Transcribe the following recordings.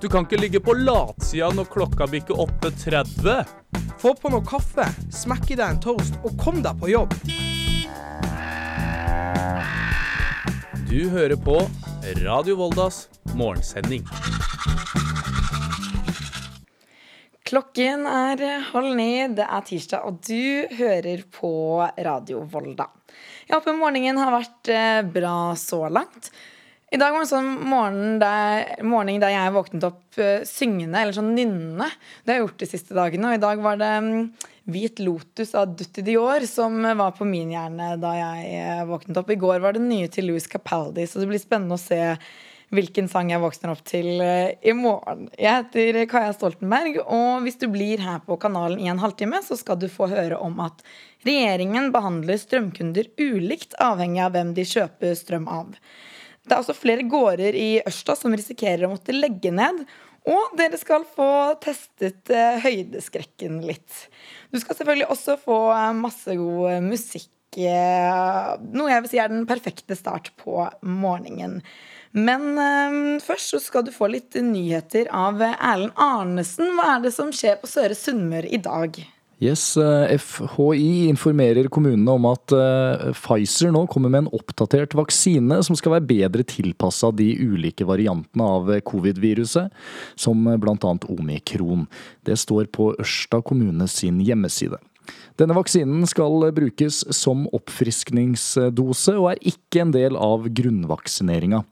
Du kan ikke ligge på latsida når klokka bikker 8.30. Få på noe kaffe, smekk i deg en toast og kom deg på jobb. Du hører på Radio Voldas morgensending. Klokken er halv ni, det er tirsdag, og du hører på Radio Volda. Jeg håper morgenen har vært eh, bra så langt. I dag var det sånn morgen der, morgen der jeg våknet opp uh, syngende, eller sånn nynnende. Det har jeg gjort de siste dagene. Og i dag var det um, Hvit Lotus av Dutti Dior som var på min hjerne da jeg uh, våknet opp. I går var det nye til Louis Capaldi, så det blir spennende å se hvilken sang jeg våkner opp til uh, i morgen. Jeg heter Kaja Stoltenberg, og hvis du blir her på kanalen i en halvtime, så skal du få høre om at regjeringen behandler strømkunder ulikt avhengig av hvem de kjøper strøm av. Det er også flere gårder i Ørsta som risikerer å måtte legge ned. Og dere skal få testet eh, høydeskrekken litt. Du skal selvfølgelig også få eh, masse god musikk. Eh, noe jeg vil si er den perfekte start på morgenen. Men først så skal du få litt nyheter av Erlend Arnesen. Hva er det som skjer på Søre Sunnmøre i dag? Yes, eh, FHI informerer kommunene om at eh, Pfizer nå kommer med en oppdatert vaksine som skal være bedre tilpassa de ulike variantene av covid-viruset, som bl.a. omikron. Det står på Ørsta kommune sin hjemmeside. Denne vaksinen skal brukes som oppfriskningsdose, og er ikke en del av grunnvaksineringa.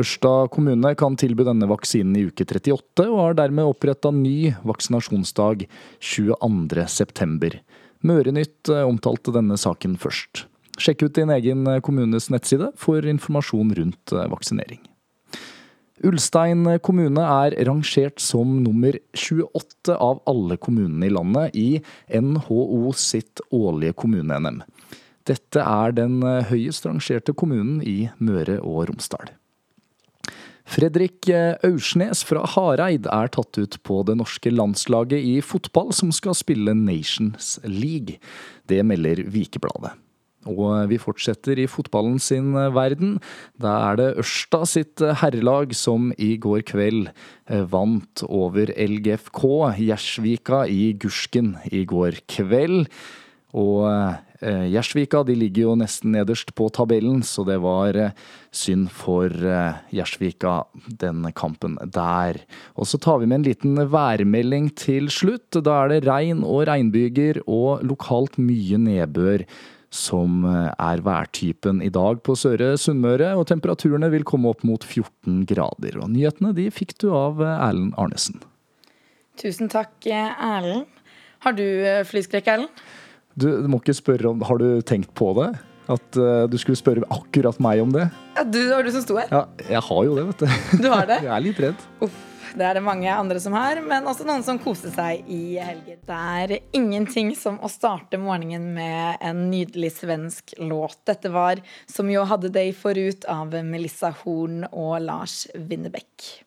Ørsta kommune kan tilby denne vaksinen i uke 38, og har dermed oppretta ny vaksinasjonsdag 22.9. Mørenytt eh, omtalte denne saken først. Sjekk ut din egen kommunes nettside for informasjon rundt eh, vaksinering. Ulstein kommune er rangert som nummer 28 av alle kommunene i landet i NHO sitt årlige kommune-NM. Dette er den høyest rangerte kommunen i Møre og Romsdal. Fredrik Aursnes fra Hareid er tatt ut på det norske landslaget i fotball som skal spille Nations League. Det melder Vikebladet. Og vi fortsetter i fotballen sin eh, verden. Da er det Ørsta sitt eh, herrelag som i går kveld vant over LGFK Gjersvika i Gursken i går kveld. Og eh, Gjersvika de ligger jo nesten nederst på tabellen, så det var eh, synd for eh, Gjersvika den kampen der. Og så tar vi med en liten værmelding til slutt. Da er det regn og regnbyger og lokalt mye nedbør som eh, er værtypen i dag på Søre Sunnmøre, og temperaturene vil komme opp mot 14 grader. Og nyhetene de fikk du av eh, Erlend Arnesen. Tusen takk, eh, Erlend. Har du flyskrekk, Erlend? Du, du, må ikke spørre om Har du tenkt på det? At uh, du skulle spørre akkurat meg om det? Ja, du, det var du som sto her. Ja, jeg har jo det, vet du. Du har det? jeg er litt redd. Uff, det er det mange andre som har, men også noen som koste seg i helgen. Det er ingenting som å starte morgenen med en nydelig svensk låt. Dette var Som jo hadde deg forut av Melissa Horn og Lars Winnerbäck.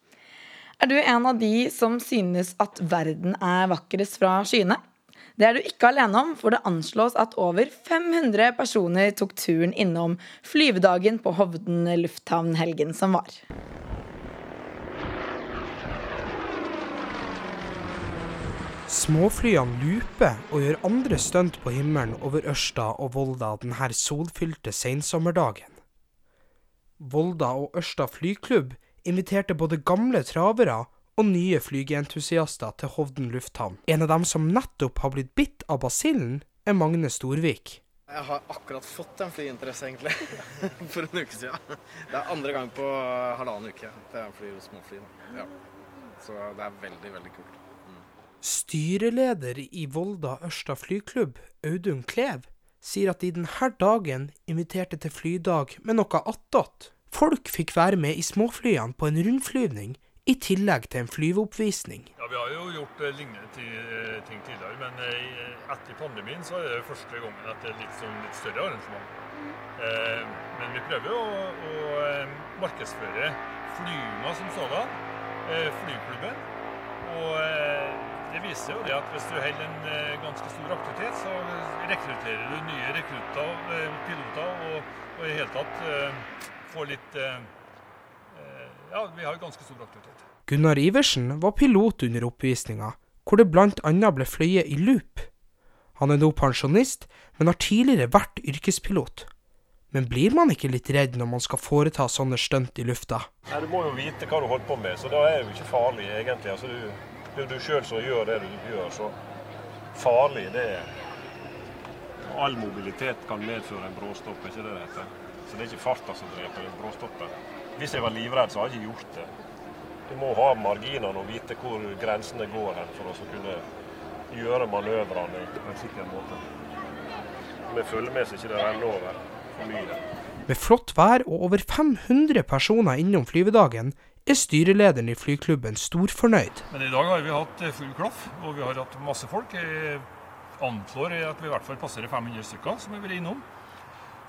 Er du en av de som synes at verden er vakrest fra skyene? Det er du ikke alene om, for det anslås at over 500 personer tok turen innom flyvedagen på Hovden lufthavn helgen som var. Småflyene luper og gjør andre stunt på himmelen over Ørsta og Volda denne solfylte sensommerdagen. Volda og Ørsta flyklubb inviterte både gamle travere og nye flygeentusiaster til Hovden lufthavn. En av dem som nettopp har blitt bitt av basillen, er Magne Storvik. Jeg har akkurat fått en flyinteresse, egentlig. For en uke siden. Det er andre gang på halvannen uke til jeg flyr småfly. Ja. Så det er veldig, veldig kult. Styreleder i Volda Ørsta flyklubb, Audun Klev, sier at de denne dagen inviterte til flydag med noe attåt. Folk fikk være med i småflyene på en rundflyvning i tillegg til en flyveoppvisning. Ja, Vi har jo gjort uh, lignende uh, ting tidligere, men uh, etter pandemien så er det første gangen at det er litt, sånn, litt større arrangement. men vi prøver å, å markedsføre flyene som sådan, flyklubben. Og det viser jo det at hvis du holder en ganske stor aktivitet, så rekrutterer du nye rekrutter, piloter, og, og i hele tatt får litt ja, vi har ganske stor aktivitet. Gunnar Iversen var pilot under oppvisninga, hvor det annet ble fløyet i loop. Han er nå pensjonist, men har tidligere vært yrkespilot. Men blir man ikke litt redd når man skal foreta sånne stunt i lufta? Nei, Du må jo vite hva du holder på med, så da er det jo ikke farlig egentlig. Altså, du, det er du sjøl som gjør det du gjør, så farlig det er All mobilitet kan medføre en bråstopp, er ikke det det heter? Så det er ikke farta som dreper en bråstoppen. Hvis jeg var livredd, så hadde jeg ikke gjort det. Du må ha marginene og vite hvor grensene går hen for å kunne gjøre manøvrene på en sikker måte. Vi følger med så ikke det renner over for mye. Med flott vær og over 500 personer innom flyvedagen, er styrelederen i flyklubben storfornøyd. Men i dag har vi hatt eh, full klaff, og vi har hatt masse folk. Jeg anslår at vi i hvert fall passerer 500 stykker som har vært innom.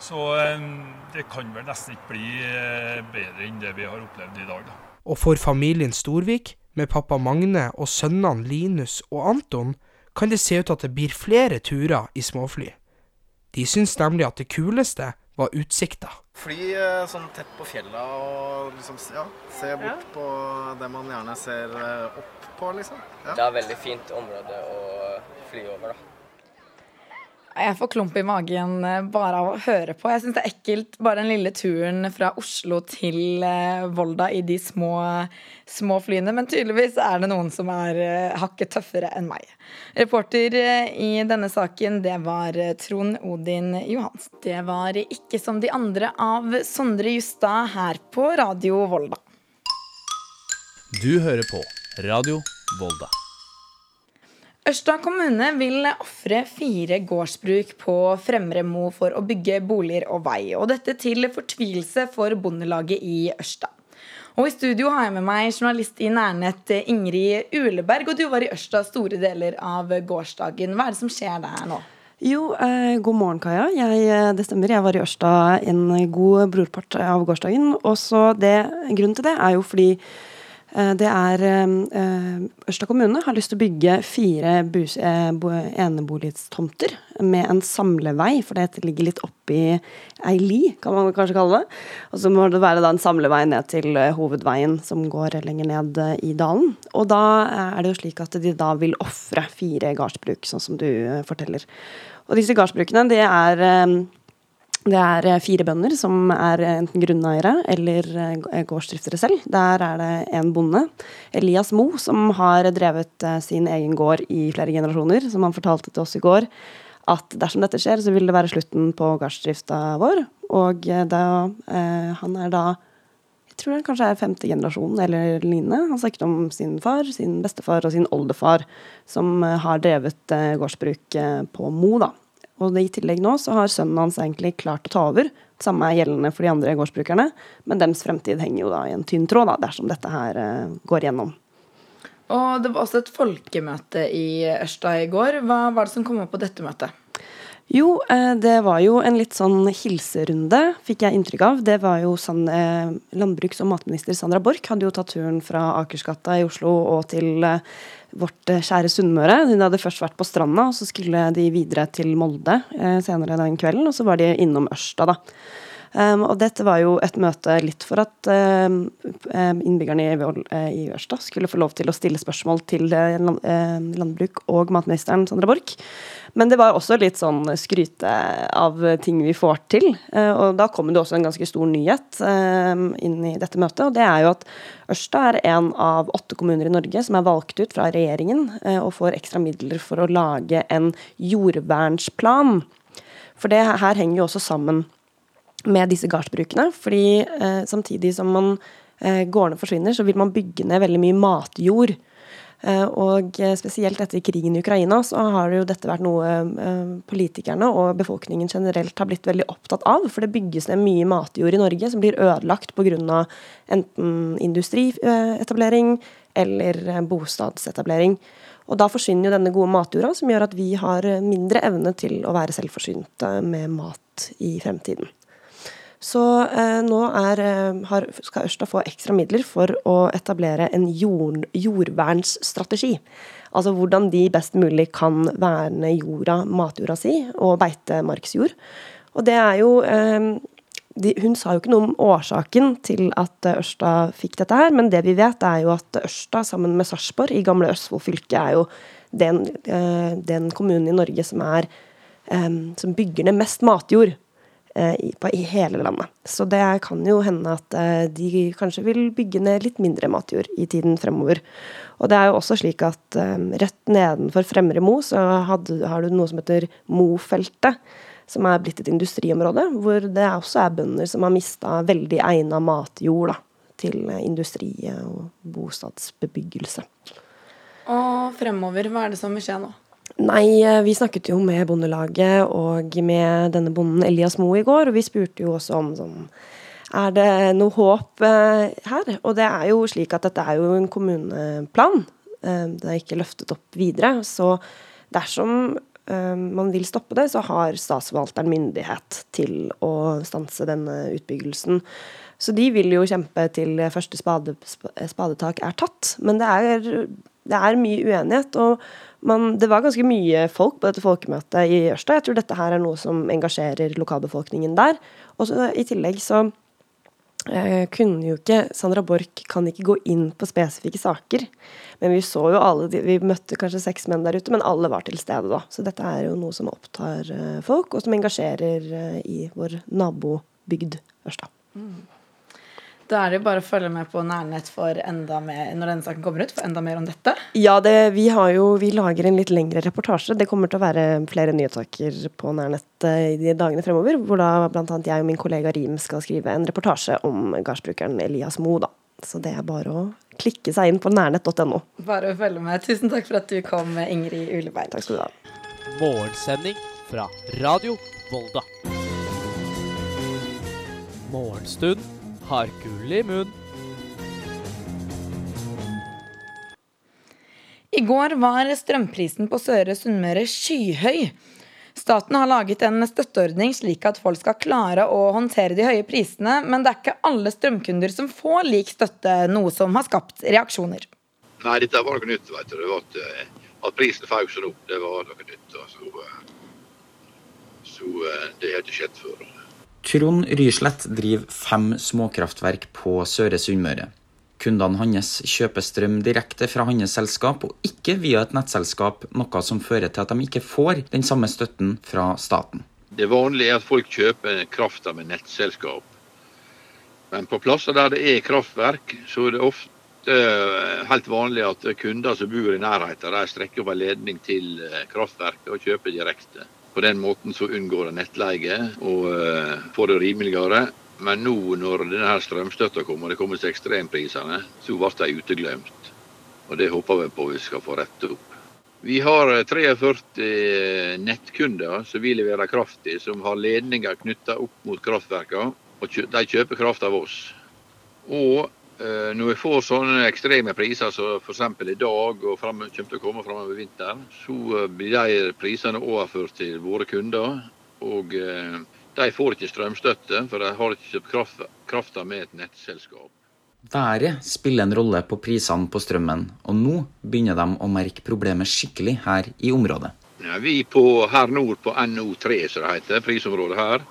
Så eh, det kan vel nesten ikke bli eh, bedre enn det vi har opplevd i dag. da. Og for familien Storvik, med pappa Magne og sønnene Linus og Anton, kan det se ut at det blir flere turer i småfly. De syns nemlig at det kuleste var utsikta. Fly eh, sånn tett på fjella og liksom ja, se bort på det man gjerne ser eh, opp på, liksom. Ja. Det er et veldig fint område å fly over, da. Jeg får klump i magen eh, bare av å høre på. Jeg syns det er ekkelt bare den lille turen fra Oslo til eh, Volda i de små, små flyene. Men tydeligvis er det noen som er eh, hakket tøffere enn meg. Reporter i denne saken, det var Trond Odin Johansen. Det var ikke som de andre av Sondre Justad her på Radio Volda. Du hører på Radio Volda. Ørsta kommune vil ofre fire gårdsbruk på Fremre Mo for å bygge boliger og vei. Og dette til fortvilelse for Bondelaget i Ørsta. Og I studio har jeg med meg journalist i Nærnett Ingrid Uleberg. Og du var i Ørsta store deler av gårsdagen. Hva er det som skjer der nå? Jo, eh, god morgen, Kaja. Jeg, eh, det stemmer. Jeg var i Ørsta en god brorpart av gårsdagen. Og Grunnen til det er jo fordi det er eh, Ørsta kommune har lyst til å bygge fire bus, eh, eneboligtomter med en samlevei, for det ligger litt oppi ei li, kan man kanskje kalle det. Og så må det være en samlevei ned til eh, hovedveien som går lenger ned eh, i dalen. Og da er det jo slik at de da vil ofre fire gardsbruk, sånn som du eh, forteller. Og disse gardsbrukene, det er eh, det er eh, fire bønder som er enten grunneiere eller eh, gårdsdriftere selv. Der er det en bonde, Elias Mo, som har drevet eh, sin egen gård i flere generasjoner. Som han fortalte til oss i går, at dersom dette skjer, så vil det være slutten på gardsdrifta vår. Og da, eh, han er da jeg tror det kanskje er femte generasjon eller lignende. Han snakket om sin far, sin bestefar og sin oldefar, som eh, har drevet eh, gårdsbruk eh, på Mo, da. Og i tillegg nå så har sønnen hans egentlig klart å ta over. Samme er gjeldende for de andre gårdsbrukerne, men deres fremtid henger jo da i en tynn tråd da, dersom dette her eh, går gjennom. Og det var også et folkemøte i Ørsta i går. Hva var det som kom opp på dette møtet? Jo, eh, det var jo en litt sånn hilserunde, fikk jeg inntrykk av. Det var jo sånn, eh, Landbruks- og matminister Sandra Borch hadde jo tatt turen fra Akersgata i Oslo og til eh, vårt eh, kjære Sunnmøre. Hun hadde først vært på stranda, og så skulle de videre til Molde eh, senere den kvelden. Og så var de innom Ørsta, da. Um, og dette var jo et møte litt for at um, innbyggerne i, eh, i Ørsta skulle få lov til å stille spørsmål til eh, landbruk- og matministeren Sandra Borch. Men det var også litt sånn skryte av ting vi får til. Uh, og da kom det også en ganske stor nyhet inn i dette møtet, og det er jo at Ørsta er en av åtte kommuner i Norge som er valgt ut fra regjeringen eh, og får ekstra midler for å lage en jordvernsplan. For det her henger jo også sammen med disse gardsbrukene. fordi eh, samtidig som man eh, gårdene forsvinner, så vil man bygge ned veldig mye matjord. Eh, og eh, spesielt etter krigen i Ukraina så har jo dette vært noe eh, politikerne og befolkningen generelt har blitt veldig opptatt av. For det bygges ned mye matjord i Norge som blir ødelagt pga. enten industrietablering eller eh, bostadsetablering. Og da forsvinner jo denne gode matjorda, som gjør at vi har mindre evne til å være selvforsynte med mat i fremtiden. Så eh, nå er, eh, har, skal Ørsta få ekstra midler for å etablere en jord, jordvernsstrategi. Altså hvordan de best mulig kan verne jorda, matjorda si, og beitemarksjord. Og det er jo eh, de, hun sa jo ikke noe om årsaken til at Ørsta fikk dette her, men det vi vet, er jo at Ørsta sammen med Sarpsborg i gamle Østfold fylke er jo den, eh, den kommunen i Norge som er eh, som bygger ned mest matjord i, på, i hele landet. Så det kan jo hende at eh, de kanskje vil bygge ned litt mindre matjord i tiden fremover. Og det er jo også slik at eh, rett nedenfor Fremre Mo så hadde, har du noe som heter Mofeltet som er blitt et industriområde, hvor det også er bønder som har mista veldig egna matjord da, til industri og bostadsbebyggelse. Og fremover, hva er det som vil skje nå? Nei, vi snakket jo med Bondelaget og med denne bonden Elias Moe i går, og vi spurte jo også om sånn Er det noe håp eh, her? Og det er jo slik at dette er jo en kommuneplan. Eh, det er ikke løftet opp videre. Så dersom Eh, man vil stoppe det, så har statsforvalteren myndighet til å stanse denne utbyggelsen. Så de vil jo kjempe til første spade, spadetak er tatt. Men det er, det er mye uenighet. og man, det var ganske mye folk på dette folkemøtet i Ørsta. Jeg tror dette her er noe som engasjerer lokalbefolkningen der. Og i tillegg så eh, kunne jo ikke Sandra Borch kan ikke gå inn på spesifikke saker. Men vi så jo alle Vi møtte kanskje seks menn der ute, men alle var til stede da. Så dette er jo noe som opptar eh, folk, og som engasjerer eh, i vår nabobygd Ørsta. Mm. Da er det jo bare å følge med på Nærnett for enda mer, når denne saken kommer ut, for enda mer om dette. Ja, det, vi, jo, vi, lager en litt lengre reportasje. Det kommer til å være flere nyhetssaker på Nærnett eh, i de dagene fremover. Hvor da bl.a. jeg og min kollega Rim skal skrive en reportasje om gardsbrukeren Elias Mo. Da. Så det er bare å klikke seg inn på nærnett.no. Bare å følge med. Tusen takk for at du kom, Ingrid Uleberg. Takk skal du ha. Morgensending fra Radio Volda. Morgenstund har gull i munn. I går var strømprisen på Søre Sunnmøre skyhøy. Staten har laget en støtteordning slik at folk skal klare å håndtere de høye prisene, men det er ikke alle strømkunder som får lik støtte, noe som har skapt reaksjoner. Nei, dette var noe nytt. vet du. Det var at, eh, at prisen føk sånn opp, det var noe nytt. Så, eh, så eh, det har ikke skjedd før. Trond Ryslett driver fem småkraftverk på Søre Sunnmøre. Kundene hans kjøper strøm direkte fra hans selskap, og ikke via et nettselskap, noe som fører til at de ikke får den samme støtten fra staten. Det vanlige er at folk kjøper krafta med nettselskap. Men på plasser der det er kraftverk, så er det ofte eh, helt vanlig at kunder som bor i nærheten, de strekker opp en ledning til eh, kraftverket og kjøper direkte. På den måten så unngår en nettleie og eh, får det rimeligere. Men nå når denne her strømstøtta og det kommer til ekstremprisene, så ble de uteglemt. Og det håper vi på vi skal få rettet opp. Vi har 43 eh, nettkunder som vi leverer kraft til, som har ledninger knytta opp mot kraftverkene. Og de kjøper kraft av oss. Og når vi får sånne ekstreme priser som f.eks. i dag og frem, kommer til å komme framover vinteren, så eh, blir de prisene overført til våre kunder. Og eh, de får ikke strømstøtte, for de har ikke kjøpt krafta med et nettselskap. Været spiller en rolle på prisene på strømmen, og nå begynner de å merke problemet skikkelig her i området. Ja, vi på her nord på NO3, som det heter, prisområdet her,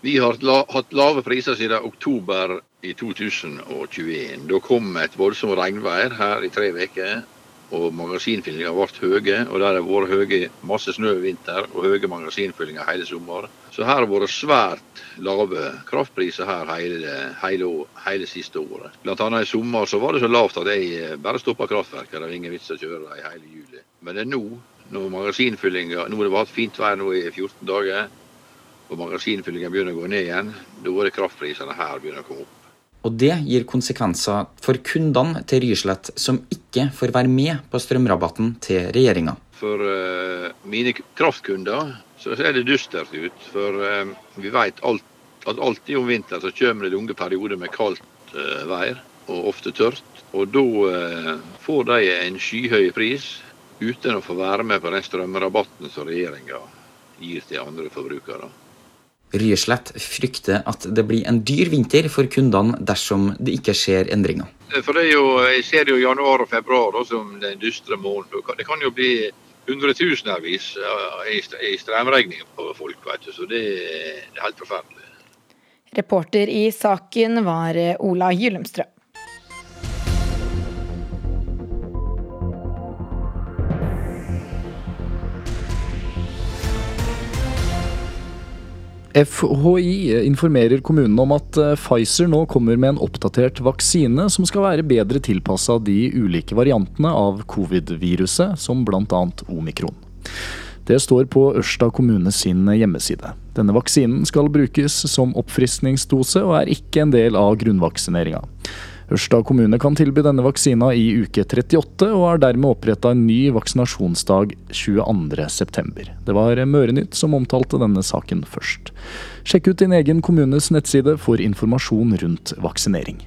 vi har hatt lave priser siden oktober i 2021. Da kom et voldsomt regnvær her i tre uker og magasinfyllinga ble høye. Og der har vært høye, masse snø i vinter og høye magasinfyllinger hele sommer. Så her har vært svært lave kraftpriser her hele, hele, hele siste året. Blant annet i sommer så var det så lavt at jeg bare stoppa kraftverket. Det var ingen vits å kjøre det i hele juli. Men det er nå, når magasinfyllinga Nå har det vært fint vær nå i 14 dager, og magasinfyllinga begynner å gå ned igjen, da er det kraftprisene her begynner å komme opp. Og det gir konsekvenser for kundene til Ryslett, som ikke får være med på strømrabatten til regjeringa. For uh, mine kraftkunder så ser det dystert ut. For uh, vi vet alt, at alltid om vinteren så kommer det lange perioder med kaldt uh, vær, og ofte tørt. Og da får de en skyhøy pris uten å få være med på den strømrabatten som regjeringa gir til andre forbrukere. Ryslett frykter at det blir en dyr vinter for kundene dersom det ikke skjer endringer. For det er jo, Jeg ser jo januar og februar da, som den dystre måneden. Det kan jo bli hundretusenvis i strømregninger på folk. vet du, så det, det er helt forferdelig. Reporter i saken var Ola Gyllumstrøm. FHI informerer kommunene om at eh, Pfizer nå kommer med en oppdatert vaksine som skal være bedre tilpassa de ulike variantene av covid-viruset, som bl.a. omikron. Det står på Ørsta kommune sin hjemmeside. Denne vaksinen skal brukes som oppfriskningsdose og er ikke en del av grunnvaksineringa. Ørsta kommune kan tilby denne vaksina i uke 38, og har dermed oppretta en ny vaksinasjonsdag 22.9. Det var Mørenytt som omtalte denne saken først. Sjekk ut din egen kommunes nettside for informasjon rundt vaksinering.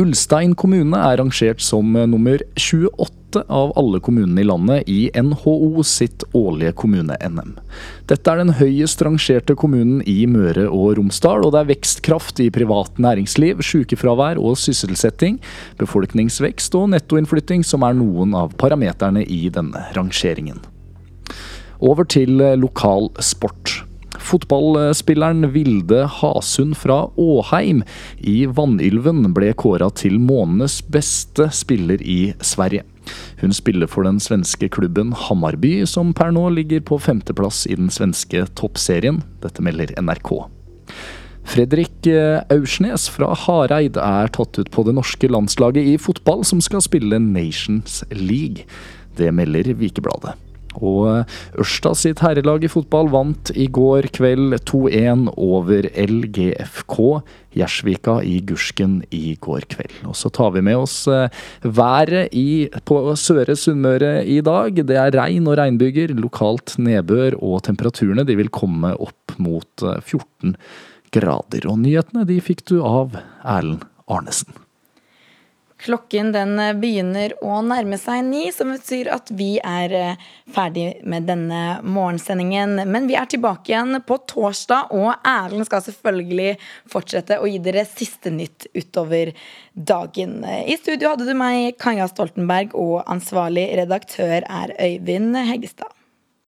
Ulstein kommune er rangert som nummer 28 av alle kommunene i landet i NHO sitt årlige kommune-NM. Dette er den høyest rangerte kommunen i Møre og Romsdal, og det er vekstkraft i privat næringsliv, sykefravær og sysselsetting, befolkningsvekst og nettoinnflytting som er noen av parameterne i denne rangeringen. Over til lokal sport. Fotballspilleren Vilde Hasund fra Åheim i Vannylven ble kåra til månedens beste spiller i Sverige. Hun spiller for den svenske klubben Hammarby, som per nå ligger på femteplass i den svenske toppserien. Dette melder NRK. Fredrik Aursnes fra Hareid er tatt ut på det norske landslaget i fotball, som skal spille Nations League. Det melder Vikebladet. Og Ørsta sitt herrelag i fotball vant i går kveld 2-1 over LGFK Gjersvika i Gursken i går kveld. Og så tar vi med oss været i, på Søre Sunnmøre i dag. Det er regn og regnbyger, lokalt nedbør, og temperaturene vil komme opp mot 14 grader. Og nyhetene de fikk du av Erlend Arnesen. Klokken den begynner å nærme seg ni, som betyr at vi er ferdig med denne morgensendingen. Men vi er tilbake igjen på torsdag, og Erlend skal selvfølgelig fortsette å gi dere siste nytt utover dagen. I studio hadde du meg, Kaja Stoltenberg, og ansvarlig redaktør er Øyvind Heggestad.